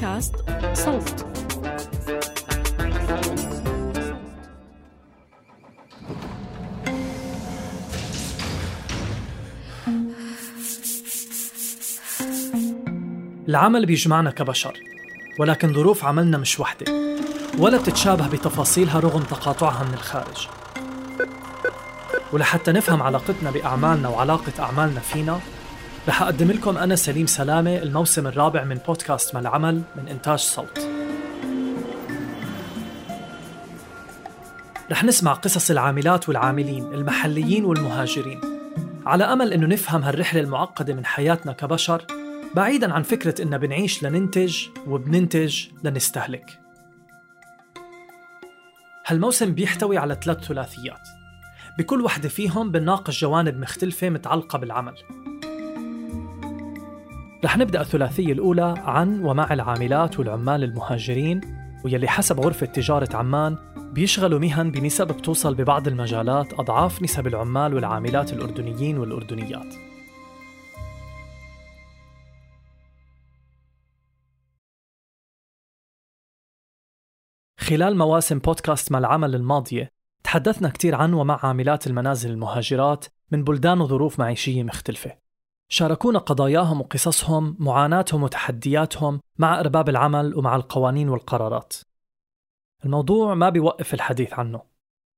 بودكاست صوت. العمل بيجمعنا كبشر ولكن ظروف عملنا مش وحدة ولا بتتشابه بتفاصيلها رغم تقاطعها من الخارج. ولحتى نفهم علاقتنا بأعمالنا وعلاقة أعمالنا فينا رح أقدم لكم أنا سليم سلامة الموسم الرابع من بودكاست ما العمل من إنتاج صوت. رح نسمع قصص العاملات والعاملين المحليين والمهاجرين. على أمل أنه نفهم هالرحلة المعقدة من حياتنا كبشر بعيدا عن فكرة إننا بنعيش لننتج وبننتج لنستهلك. هالموسم بيحتوي على ثلاث ثلاثيات. بكل وحدة فيهم بنناقش جوانب مختلفة متعلقة بالعمل. رح نبدأ الثلاثية الأولى عن ومع العاملات والعمال المهاجرين ويلي حسب غرفة تجارة عمان بيشغلوا مهن بنسب بتوصل ببعض المجالات أضعاف نسب العمال والعاملات الأردنيين والأردنيات. خلال مواسم بودكاست مع العمل الماضية تحدثنا كتير عن ومع عاملات المنازل المهاجرات من بلدان وظروف معيشية مختلفة. شاركونا قضاياهم وقصصهم معاناتهم وتحدياتهم مع أرباب العمل ومع القوانين والقرارات. الموضوع ما بيوقف الحديث عنه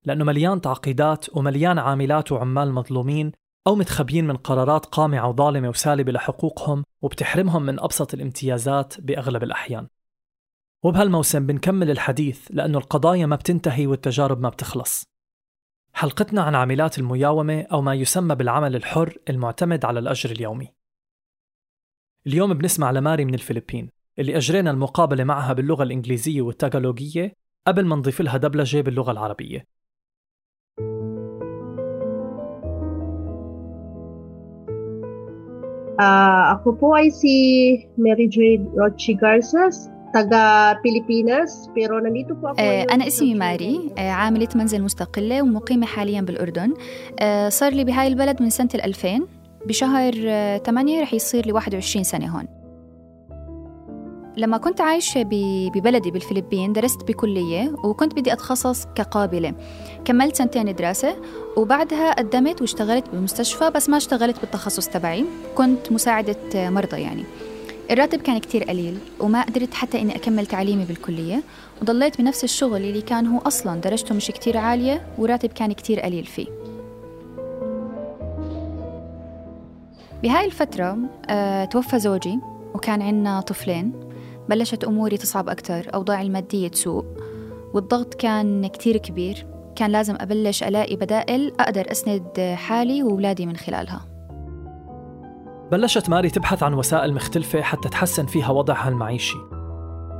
لأنه مليان تعقيدات ومليان عاملات وعمال مظلومين أو متخبيين من قرارات قامعة وظالمة وسالبة لحقوقهم وبتحرمهم من أبسط الامتيازات بأغلب الأحيان. وبهالموسم بنكمل الحديث لأنه القضايا ما بتنتهي والتجارب ما بتخلص. حلقتنا عن عاملات المياومة أو ما يسمى بالعمل الحر المعتمد على الأجر اليومي. اليوم بنسمع لماري من الفلبين اللي أجرينا المقابلة معها باللغة الإنجليزية والتاغالوجية قبل ما نضيف لها دبلجة باللغة العربية. Uh, ako po ay si Mary Joy Rochi Garces, taga Pilipinas, pero nandito po ako أنا اسمي ماري. عاملة منزل مستقلة ومقيمة حاليا بالأردن. صار لي بهاي البلد من سنة 2000 بشهر 8 رح يصير لي 21 سنة هون. لما كنت عايشة ببلدي بالفلبين درست بكلية وكنت بدي أتخصص كقابلة. كملت سنتين دراسة وبعدها قدمت واشتغلت بمستشفى بس ما اشتغلت بالتخصص تبعي. كنت مساعدة مرضى يعني. الراتب كان كتير قليل وما قدرت حتى إني أكمل تعليمي بالكلية وضليت بنفس الشغل اللي كان هو أصلا درجته مش كتير عالية وراتب كان كتير قليل فيه. بهاي الفترة أه توفى زوجي وكان عنا طفلين بلشت أموري تصعب أكتر أوضاعي المادية تسوء والضغط كان كتير كبير كان لازم أبلش ألاقي بدائل أقدر أسند حالي وولادي من خلالها. بلشت ماري تبحث عن وسائل مختلفة حتى تحسن فيها وضعها المعيشي.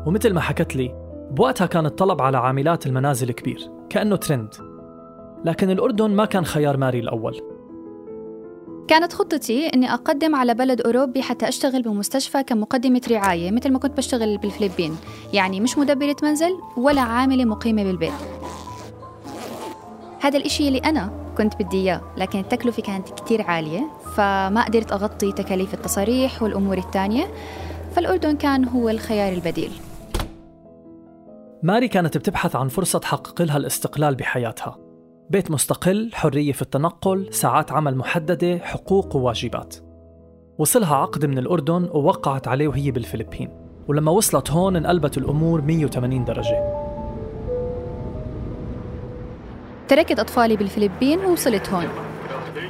ومثل ما حكت لي بوقتها كان الطلب على عاملات المنازل كبير كأنه ترند. لكن الأردن ما كان خيار ماري الأول. كانت خطتي إني أقدم على بلد أوروبي حتى أشتغل بمستشفى كمقدمة رعاية مثل ما كنت بشتغل بالفلبين. يعني مش مدبرة منزل ولا عاملة مقيمة بالبيت. هذا الإشي اللي أنا كنت بدي إياه لكن التكلفة كانت كتير عالية فما قدرت أغطي تكاليف التصاريح والأمور الثانية فالأردن كان هو الخيار البديل. ماري كانت بتبحث عن فرصة تحقق لها الاستقلال بحياتها. بيت مستقل، حرية في التنقل، ساعات عمل محددة، حقوق وواجبات. وصلها عقد من الأردن ووقعت عليه وهي بالفلبين. ولما وصلت هون انقلبت الأمور 180 درجة. تركت أطفالي بالفلبين ووصلت هون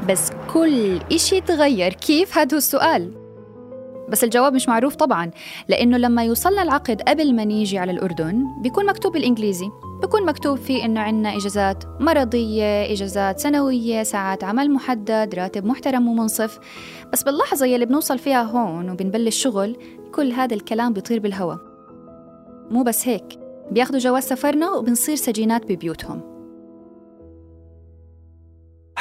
بس كل إشي تغير. كيف؟ هذا السؤال. بس الجواب مش معروف طبعا لأنه لما يوصلنا العقد قبل ما نيجي على الأردن بيكون مكتوب بالإنجليزي. بيكون مكتوب فيه إنه عنا إجازات مرضية إجازات سنوية ساعات عمل محدد راتب محترم ومنصف. بس باللحظة يلي بنوصل فيها هون وبنبلش شغل كل هذا الكلام بيطير بالهواء مو بس هيك. بياخدوا جواز سفرنا وبنصير سجينات ببيوتهم.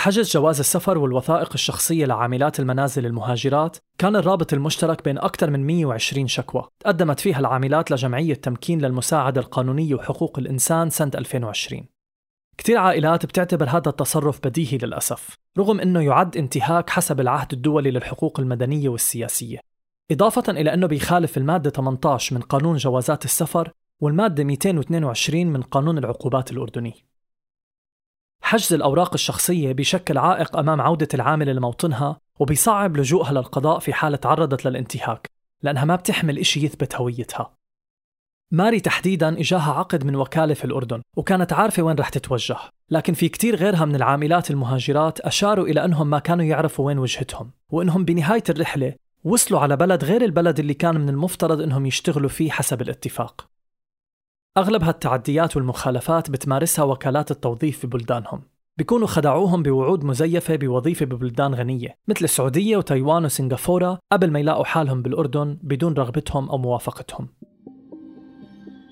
حجز جواز السفر والوثائق الشخصية لعاملات المنازل المهاجرات كان الرابط المشترك بين أكثر من 120 شكوى. تقدمت فيها العاملات لجمعية تمكين للمساعدة القانونية وحقوق الإنسان سنة 2020 كتير عائلات بتعتبر هذا التصرف بديهي للأسف رغم أنه يعد انتهاك حسب العهد الدولي للحقوق المدنية والسياسية. إضافة إلى أنه بيخالف المادة 18 من قانون جوازات السفر والمادة 222 من قانون العقوبات الأردني. حجز الأوراق الشخصية بيشكل عائق أمام عودة العاملة لموطنها وبيصعب لجوءها للقضاء في حالة تعرضت للانتهاك لأنها ما بتحمل إشي يثبت هويتها. ماري تحديدا إجاها عقد من وكالة في الأردن وكانت عارفة وين رح تتوجه لكن في كتير غيرها من العاملات المهاجرات أشاروا إلى أنهم ما كانوا يعرفوا وين وجهتهم وأنهم بنهاية الرحلة وصلوا على بلد غير البلد اللي كان من المفترض أنهم يشتغلوا فيه حسب الاتفاق. أغلب هالتعديات والمخالفات بتمارسها وكالات التوظيف في بلدانهم. بيكونوا خدعوهم بوعود مزيفة بوظيفة ببلدان غنية مثل السعودية وتايوان وسنغافورة قبل ما يلاقوا حالهم بالأردن بدون رغبتهم أو موافقتهم.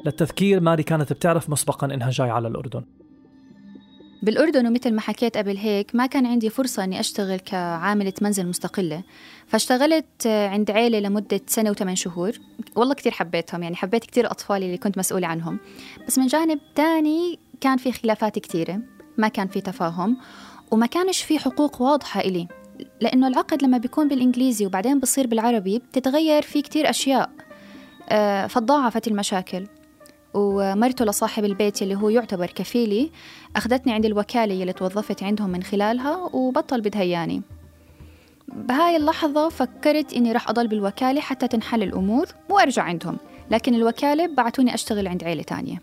للتذكير ماري كانت بتعرف مسبقا إنها جاي على الأردن. بالأردن ومثل ما حكيت قبل هيك ما كان عندي فرصة أني أشتغل كعاملة منزل مستقلة. فاشتغلت عند عيلة لمدة سنة وثمان شهور. والله كتير حبيتهم يعني حبيت كتير أطفالي اللي كنت مسؤولة عنهم. بس من جانب تاني كان في خلافات كتيرة ما كان في تفاهم وما كانش في حقوق واضحة إلي. لأنه العقد لما بيكون بالإنجليزي وبعدين بصير بالعربي بتتغير فيه كتير أشياء آه، فتضاعفت المشاكل. ومرته لصاحب البيت اللي هو يعتبر كفيلي أخذتني عند الوكالة اللي توظفت عندهم من خلالها وبطل بدهياني. بهاي اللحظة فكرت إني راح أضل بالوكالة حتى تنحل الأمور وأرجع عندهم لكن الوكالة بعتوني أشتغل عند عيلة تانية.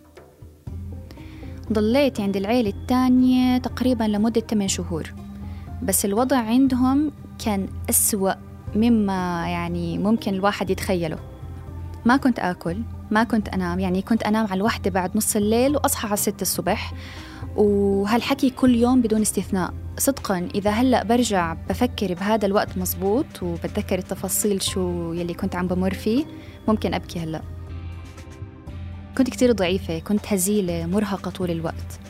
ضليت عند العيلة التانية تقريبا لمدة 8 شهور بس الوضع عندهم كان أسوأ مما يعني ممكن الواحد يتخيله. ما كنت آكل ما كنت أنام يعني كنت أنام على الوحدة بعد نص الليل وأصحى على ستة الصبح. وهالحكي كل يوم بدون استثناء. صدقا إذا هلأ برجع بفكر بهذا الوقت مزبوط وبتذكر التفاصيل شو يلي كنت عم بمر فيه ممكن أبكي هلأ. كنت كتير ضعيفة كنت هزيلة مرهقة طول الوقت.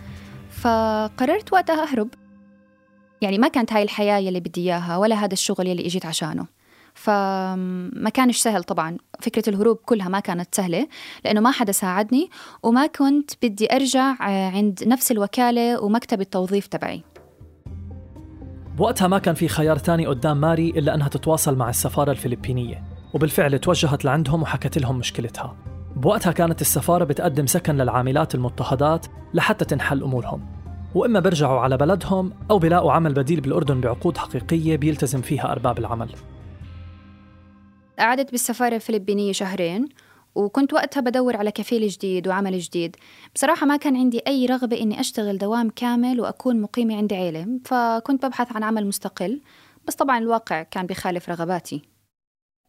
فقررت وقتها أهرب. يعني ما كانت هاي الحياة يلي بدي إياها ولا هذا الشغل يلي إجيت عشانه. فما كانش سهل طبعا. فكرة الهروب كلها ما كانت سهلة لأنه ما حدا ساعدني وما كنت بدي أرجع آه، عند نفس الوكالة ومكتب التوظيف تبعي. بوقتها ما كان في خيار تاني قدام ماري إلا أنها تتواصل مع السفارة الفلبينية وبالفعل توجهت لعندهم وحكت لهم مشكلتها. بوقتها كانت السفارة بتقدم سكن للعاملات المضطهدات لحتى تنحل أمورهم. وإما بيرجعوا على بلدهم أو بيلاقوا عمل بديل بالأردن بعقود حقيقية بيلتزم فيها أرباب العمل. قعدت بالسفارة الفلبينية شهرين وكنت وقتها بدور على كفيل جديد وعمل جديد. بصراحة ما كان عندي أي رغبة إني أشتغل دوام كامل وأكون مقيمة عند عيلة فكنت ببحث عن عمل مستقل بس طبعا الواقع كان بخالف رغباتي.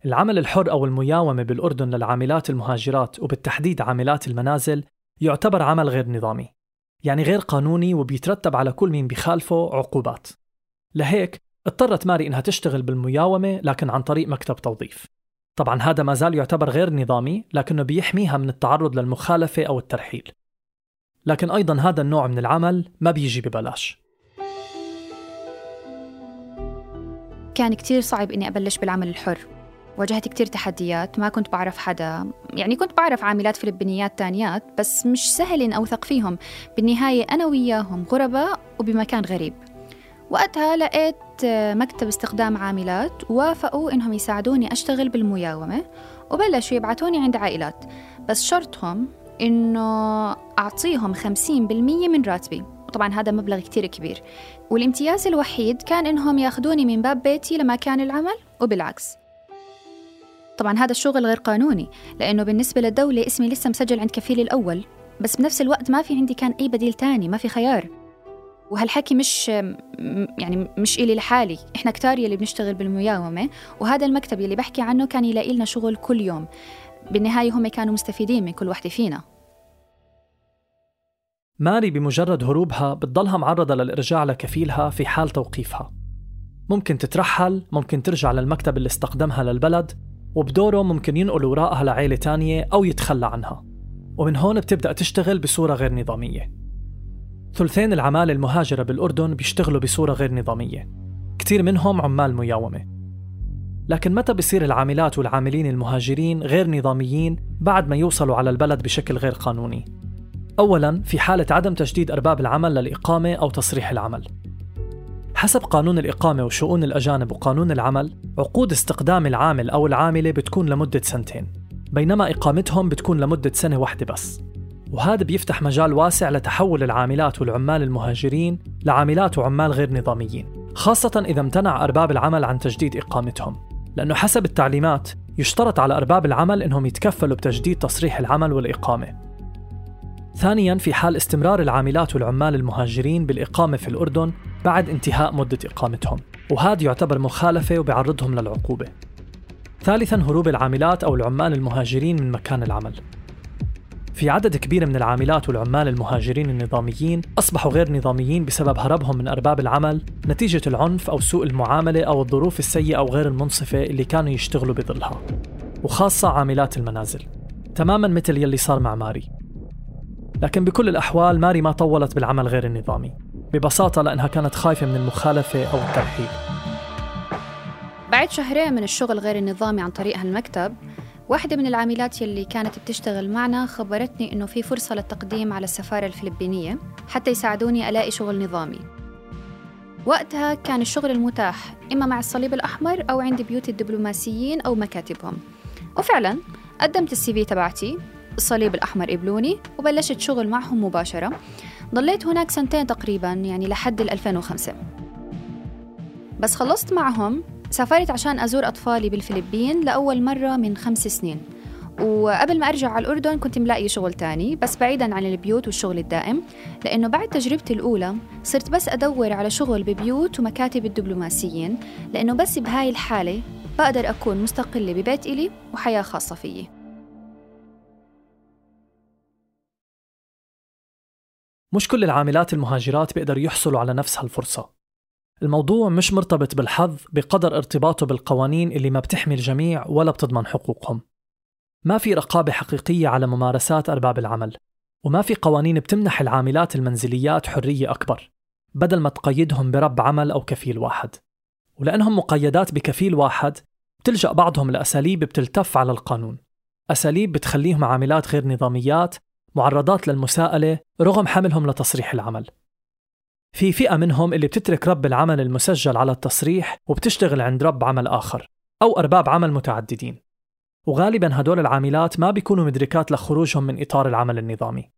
العمل الحر أو المياومة بالأردن للعاملات المهاجرات وبالتحديد عاملات المنازل يعتبر عمل غير نظامي يعني غير قانوني وبيترتب على كل مين بخالفه عقوبات. لهيك اضطرت ماري إنها تشتغل بالمياومة لكن عن طريق مكتب توظيف. طبعا هذا ما زال يعتبر غير نظامي لكنه بيحميها من التعرض للمخالفة أو الترحيل. لكن أيضا هذا النوع من العمل ما بيجي ببلاش. كان كتير صعب إني أبلش بالعمل الحر. واجهت كتير تحديات ما كنت بعرف حدا. يعني كنت بعرف عاملات فلبينيات تانيات بس مش سهل إن أوثق فيهم. بالنهاية أنا وياهم غرباء وبمكان غريب. وقتها لقيت مكتب استخدام عاملات ووافقوا إنهم يساعدوني أشتغل بالمياومة وبلشوا يبعتوني عند عائلات. بس شرطهم إنه أعطيهم 50% من راتبي طبعا هذا مبلغ كتير كبير. والامتياز الوحيد كان إنهم ياخدوني من باب بيتي لمكان العمل وبالعكس. طبعا هذا الشغل غير قانوني لأنه بالنسبة للدولة اسمي لسه مسجل عند كفيلي الأول. بس بنفس الوقت ما في عندي كان أي بديل تاني ما في خيار. وهالحكي مش يعني مش إلي لحالي. إحنا كتار يلي بنشتغل بالمياومة وهذا المكتب يلي بحكي عنه كان يلاقي لنا شغل كل يوم. بالنهاية هم كانوا مستفيدين من كل وحدة فينا. ماري بمجرد هروبها بتضلها معرضة للإرجاع لكفيلها في حال توقيفها. ممكن تترحل ممكن ترجع للمكتب اللي استخدمها للبلد وبدوره ممكن ينقل وراءها لعيلة تانية أو يتخلى عنها. ومن هون بتبدأ تشتغل بصورة غير نظامية. ثلثين العمالة المهاجرة بالأردن بيشتغلوا بصورة غير نظامية. كتير منهم عمال مياومة. لكن متى بصير العاملات والعاملين المهاجرين غير نظاميين بعد ما يوصلوا على البلد بشكل غير قانوني؟ أولا في حالة عدم تجديد أرباب العمل للإقامة أو تصريح العمل. حسب قانون الإقامة وشؤون الأجانب وقانون العمل عقود استقدام العامل أو العاملة بتكون لمدة سنتين بينما إقامتهم بتكون لمدة سنة واحدة بس. وهذا بيفتح مجال واسع لتحول العاملات والعمال المهاجرين لعاملات وعمال غير نظاميين خاصة إذا امتنع أرباب العمل عن تجديد إقامتهم. لأنه حسب التعليمات يشترط على أرباب العمل أنهم يتكفلوا بتجديد تصريح العمل والإقامة. ثانيا في حال استمرار العاملات والعمال المهاجرين بالإقامة في الأردن بعد انتهاء مدة إقامتهم. وهذا يعتبر مخالفة وبيعرضهم للعقوبة. ثالثا هروب العاملات أو العمال المهاجرين من مكان العمل. في عدد كبير من العاملات والعمال المهاجرين النظاميين أصبحوا غير نظاميين بسبب هربهم من أرباب العمل نتيجة العنف أو سوء المعاملة أو الظروف السيئة أو غير المنصفة اللي كانوا يشتغلوا بظلها وخاصة عاملات المنازل تماما مثل يلي صار مع ماري. لكن بكل الأحوال ماري ما طولت بالعمل غير النظامي ببساطة لأنها كانت خايفة من المخالفة أو الترحيل بعد شهرين من الشغل غير النظامي عن طريق هالمكتب واحدة من العاملات يلي كانت بتشتغل معنا خبرتني إنه في فرصة للتقديم على السفارة الفلبينية حتى يساعدوني ألاقي شغل نظامي. وقتها كان الشغل المتاح إما مع الصليب الأحمر أو عند بيوت الدبلوماسيين أو مكاتبهم. وفعلا قدمت السي في تبعتي الصليب الأحمر قبلوني وبلشت شغل معهم مباشرة. ضليت هناك سنتين تقريبا يعني لحد 2005 بس خلصت معهم سافرت عشان أزور أطفالي بالفلبين لأول مرة من خمس سنين. وقبل ما أرجع على الأردن كنت ملاقي شغل تاني بس بعيدا عن البيوت والشغل الدائم لأنه بعد تجربتي الأولى صرت بس أدور على شغل ببيوت ومكاتب الدبلوماسيين لأنه بس بهاي الحالة بقدر أكون مستقلة ببيت إلي وحياة خاصة فيي. مش كل العاملات المهاجرات بيقدروا يحصلوا على نفس هالفرصة. الموضوع مش مرتبط بالحظ بقدر ارتباطه بالقوانين اللي ما بتحمي الجميع ولا بتضمن حقوقهم. ما في رقابة حقيقية على ممارسات أرباب العمل وما في قوانين بتمنح العاملات المنزليات حرية أكبر بدل ما تقيدهم برب عمل أو كفيل واحد. ولأنهم مقيدات بكفيل واحد بتلجأ بعضهم لأساليب بتلتف على القانون. أساليب بتخليهم عاملات غير نظاميات معرضات للمساءلة رغم حملهم لتصريح العمل. في فئة منهم اللي بتترك رب العمل المسجل على التصريح وبتشتغل عند رب عمل آخر أو أرباب عمل متعددين. وغالبا هدول العاملات ما بيكونوا مدركات لخروجهم من إطار العمل النظامي.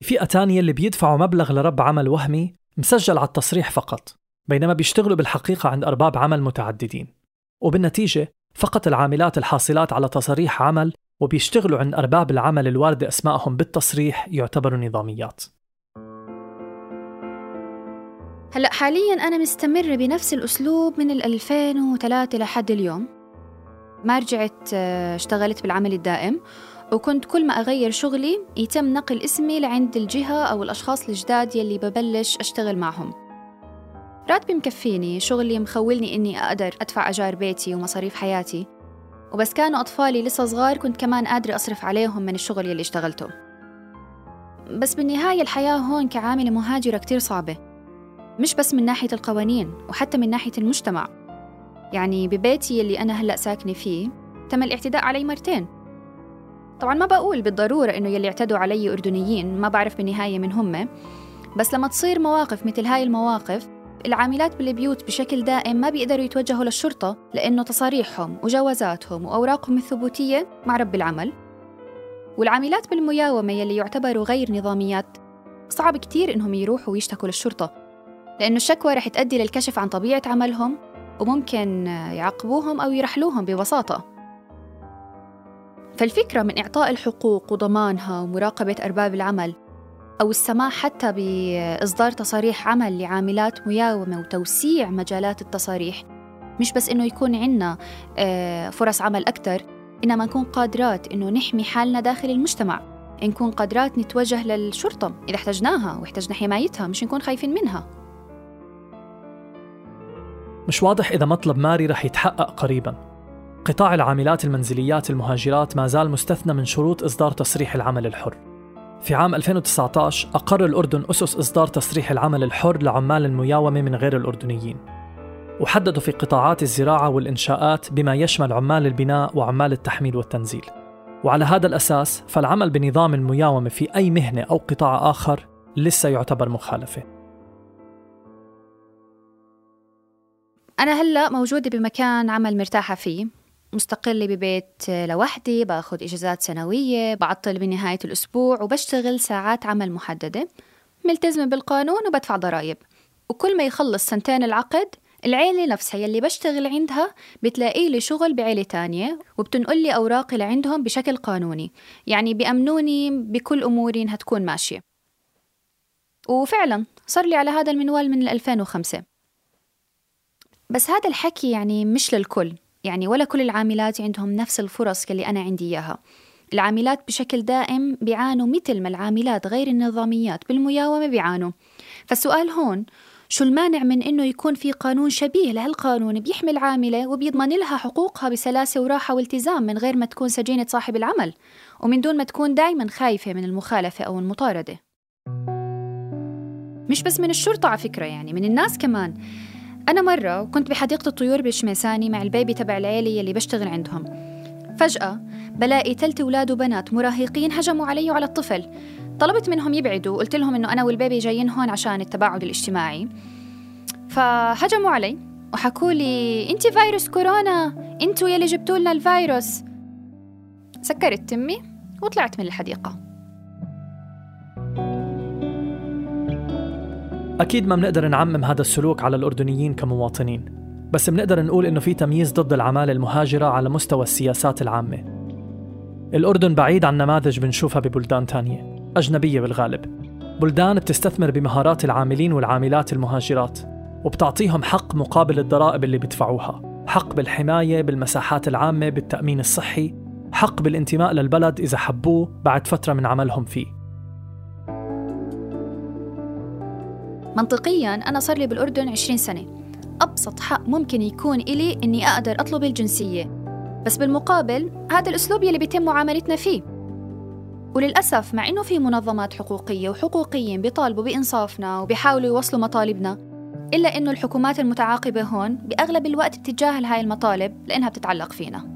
فئة تانية اللي بيدفعوا مبلغ لرب عمل وهمي مسجل على التصريح فقط بينما بيشتغلوا بالحقيقة عند أرباب عمل متعددين. وبالنتيجة فقط العاملات الحاصلات على تصاريح عمل وبيشتغلوا عند أرباب العمل الواردة أسمائهم بالتصريح يعتبروا نظاميات. هلا حاليا أنا مستمرة بنفس الأسلوب من 2003 لحد اليوم. ما رجعت آه، اشتغلت بالعمل الدائم وكنت كل ما أغير شغلي يتم نقل اسمي لعند الجهة أو الأشخاص الجداد يلي ببلش أشتغل معهم. راتبي مكفيني شغلي مخولني إني أقدر أدفع أجار بيتي ومصاريف حياتي. وبس كانوا أطفالي لسه صغار كنت كمان قادرة أصرف عليهم من الشغل يلي اشتغلته. بس بالنهاية الحياة هون كعاملة مهاجرة كتير صعبة. مش بس من ناحية القوانين وحتى من ناحية المجتمع. يعني ببيتي اللي أنا هلأ ساكنة فيه تم الاعتداء علي مرتين. طبعا ما بقول بالضرورة إنه يلي اعتدوا علي أردنيين ما بعرف بالنهاية من هم. بس لما تصير مواقف مثل هاي المواقف العاملات بالبيوت بشكل دائم ما بيقدروا يتوجهوا للشرطة لأنه تصاريحهم وجوازاتهم وأوراقهم الثبوتية مع رب العمل. والعاملات بالمياومة يلي يعتبروا غير نظاميات صعب كتير إنهم يروحوا ويشتكوا للشرطة. لأنه الشكوى رح تؤدي للكشف عن طبيعة عملهم وممكن يعاقبوهم أو يرحلوهم ببساطة. فالفكرة من إعطاء الحقوق وضمانها ومراقبة أرباب العمل أو السماح حتى بإصدار تصاريح عمل لعاملات مياومة وتوسيع مجالات التصاريح مش بس إنه يكون عنا آه، فرص عمل أكثر إنما نكون قادرات إنه نحمي حالنا داخل المجتمع. نكون قادرات نتوجه للشرطة إذا احتجناها واحتجنا حمايتها مش نكون خايفين منها. مش واضح إذا مطلب ماري رح يتحقق قريبا. قطاع العاملات المنزليات المهاجرات ما زال مستثنى من شروط إصدار تصريح العمل الحر. في عام 2019 أقر الأردن أسس إصدار تصريح العمل الحر لعمال المياومة من غير الأردنيين. وحددوا في قطاعات الزراعة والإنشاءات بما يشمل عمال البناء وعمال التحميل والتنزيل. وعلى هذا الأساس فالعمل بنظام المياومة في أي مهنة أو قطاع آخر لسه يعتبر مخالفة. أنا هلأ موجودة بمكان عمل مرتاحة فيه. مستقلة ببيت لوحدي باخذ إجازات سنوية بعطل بنهاية الأسبوع وبشتغل ساعات عمل محددة. ملتزمة بالقانون وبدفع ضرائب. وكل ما يخلص سنتين العقد العيلة نفسها يلي بشتغل عندها بتلاقي لي شغل بعيلة تانية وبتنقل لي أوراقي لعندهم بشكل قانوني. يعني بأمنوني بكل أموري إنها تكون ماشية. وفعلا صار لي على هذا المنوال من 2005 بس هذا الحكي يعني مش للكل. يعني ولا كل العاملات عندهم نفس الفرص اللي أنا عندي إياها. العاملات بشكل دائم بيعانوا مثل ما العاملات غير النظاميات بالمياومة بيعانوا. فالسؤال هون شو المانع من إنه يكون في قانون شبيه لهالقانون بيحمي العاملة وبيضمن لها حقوقها بسلاسة وراحة والتزام من غير ما تكون سجينة صاحب العمل؟ ومن دون ما تكون دايما خايفة من المخالفة أو المطاردة. مش بس من الشرطة على فكرة يعني من الناس كمان. أنا مرة كنت بحديقة الطيور بالشميساني مع البيبي تبع العيلة يلي بشتغل عندهم. فجأة بلاقي ثلاث أولاد وبنات مراهقين هجموا علي وعلى الطفل. طلبت منهم يبعدوا قلت لهم إنه أنا والبيبي جايين هون عشان التباعد الاجتماعي. فهجموا علي وحكوا لي انت فيروس كورونا أنتوا يلي جبتوا لنا الفيروس. سكرت تمي وطلعت من الحديقة. أكيد ما بنقدر نعمم هذا السلوك على الأردنيين كمواطنين بس بنقدر نقول إنه في تمييز ضد العمالة المهاجرة على مستوى السياسات العامة. الأردن بعيد عن نماذج بنشوفها ببلدان تانية أجنبية بالغالب. بلدان بتستثمر بمهارات العاملين والعاملات المهاجرات وبتعطيهم حق مقابل الضرائب اللي بيدفعوها حق بالحماية بالمساحات العامة بالتأمين الصحي حق بالانتماء للبلد إذا حبوه بعد فترة من عملهم فيه. منطقيا أنا صار لي بالأردن 20 سنة. أبسط حق ممكن يكون إلي إني أقدر أطلب الجنسية. بس بالمقابل هذا الأسلوب يلي بيتم معاملتنا فيه. وللأسف مع إنه في منظمات حقوقية وحقوقيين بيطالبوا بإنصافنا وبيحاولوا يوصلوا مطالبنا إلا إنه الحكومات المتعاقبة هون بأغلب الوقت بتتجاهل هاي المطالب لأنها بتتعلق فينا.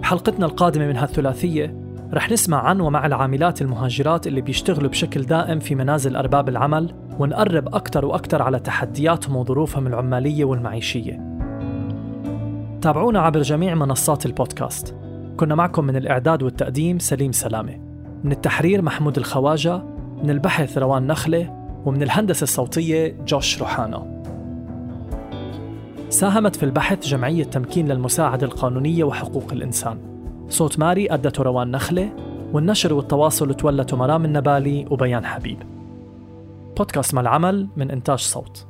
بحلقتنا القادمة من هالثلاثية رح نسمع عن ومع العاملات المهاجرات اللي بيشتغلوا بشكل دائم في منازل أرباب العمل ونقرب أكثر وأكثر على تحدياتهم وظروفهم العمالية والمعيشية. تابعونا عبر جميع منصات البودكاست. كنا معكم من الإعداد والتقديم سليم سلامة. من التحرير محمود الخواجة من البحث روان نخلة ومن الهندسة الصوتية جوش روحانا ساهمت في البحث جمعية تمكين للمساعدة القانونية وحقوق الإنسان. صوت ماري أدته روان نخلة والنشر والتواصل تولته مرام النبالي وبيان حبيب. بودكاست مع العمل من إنتاج صوت.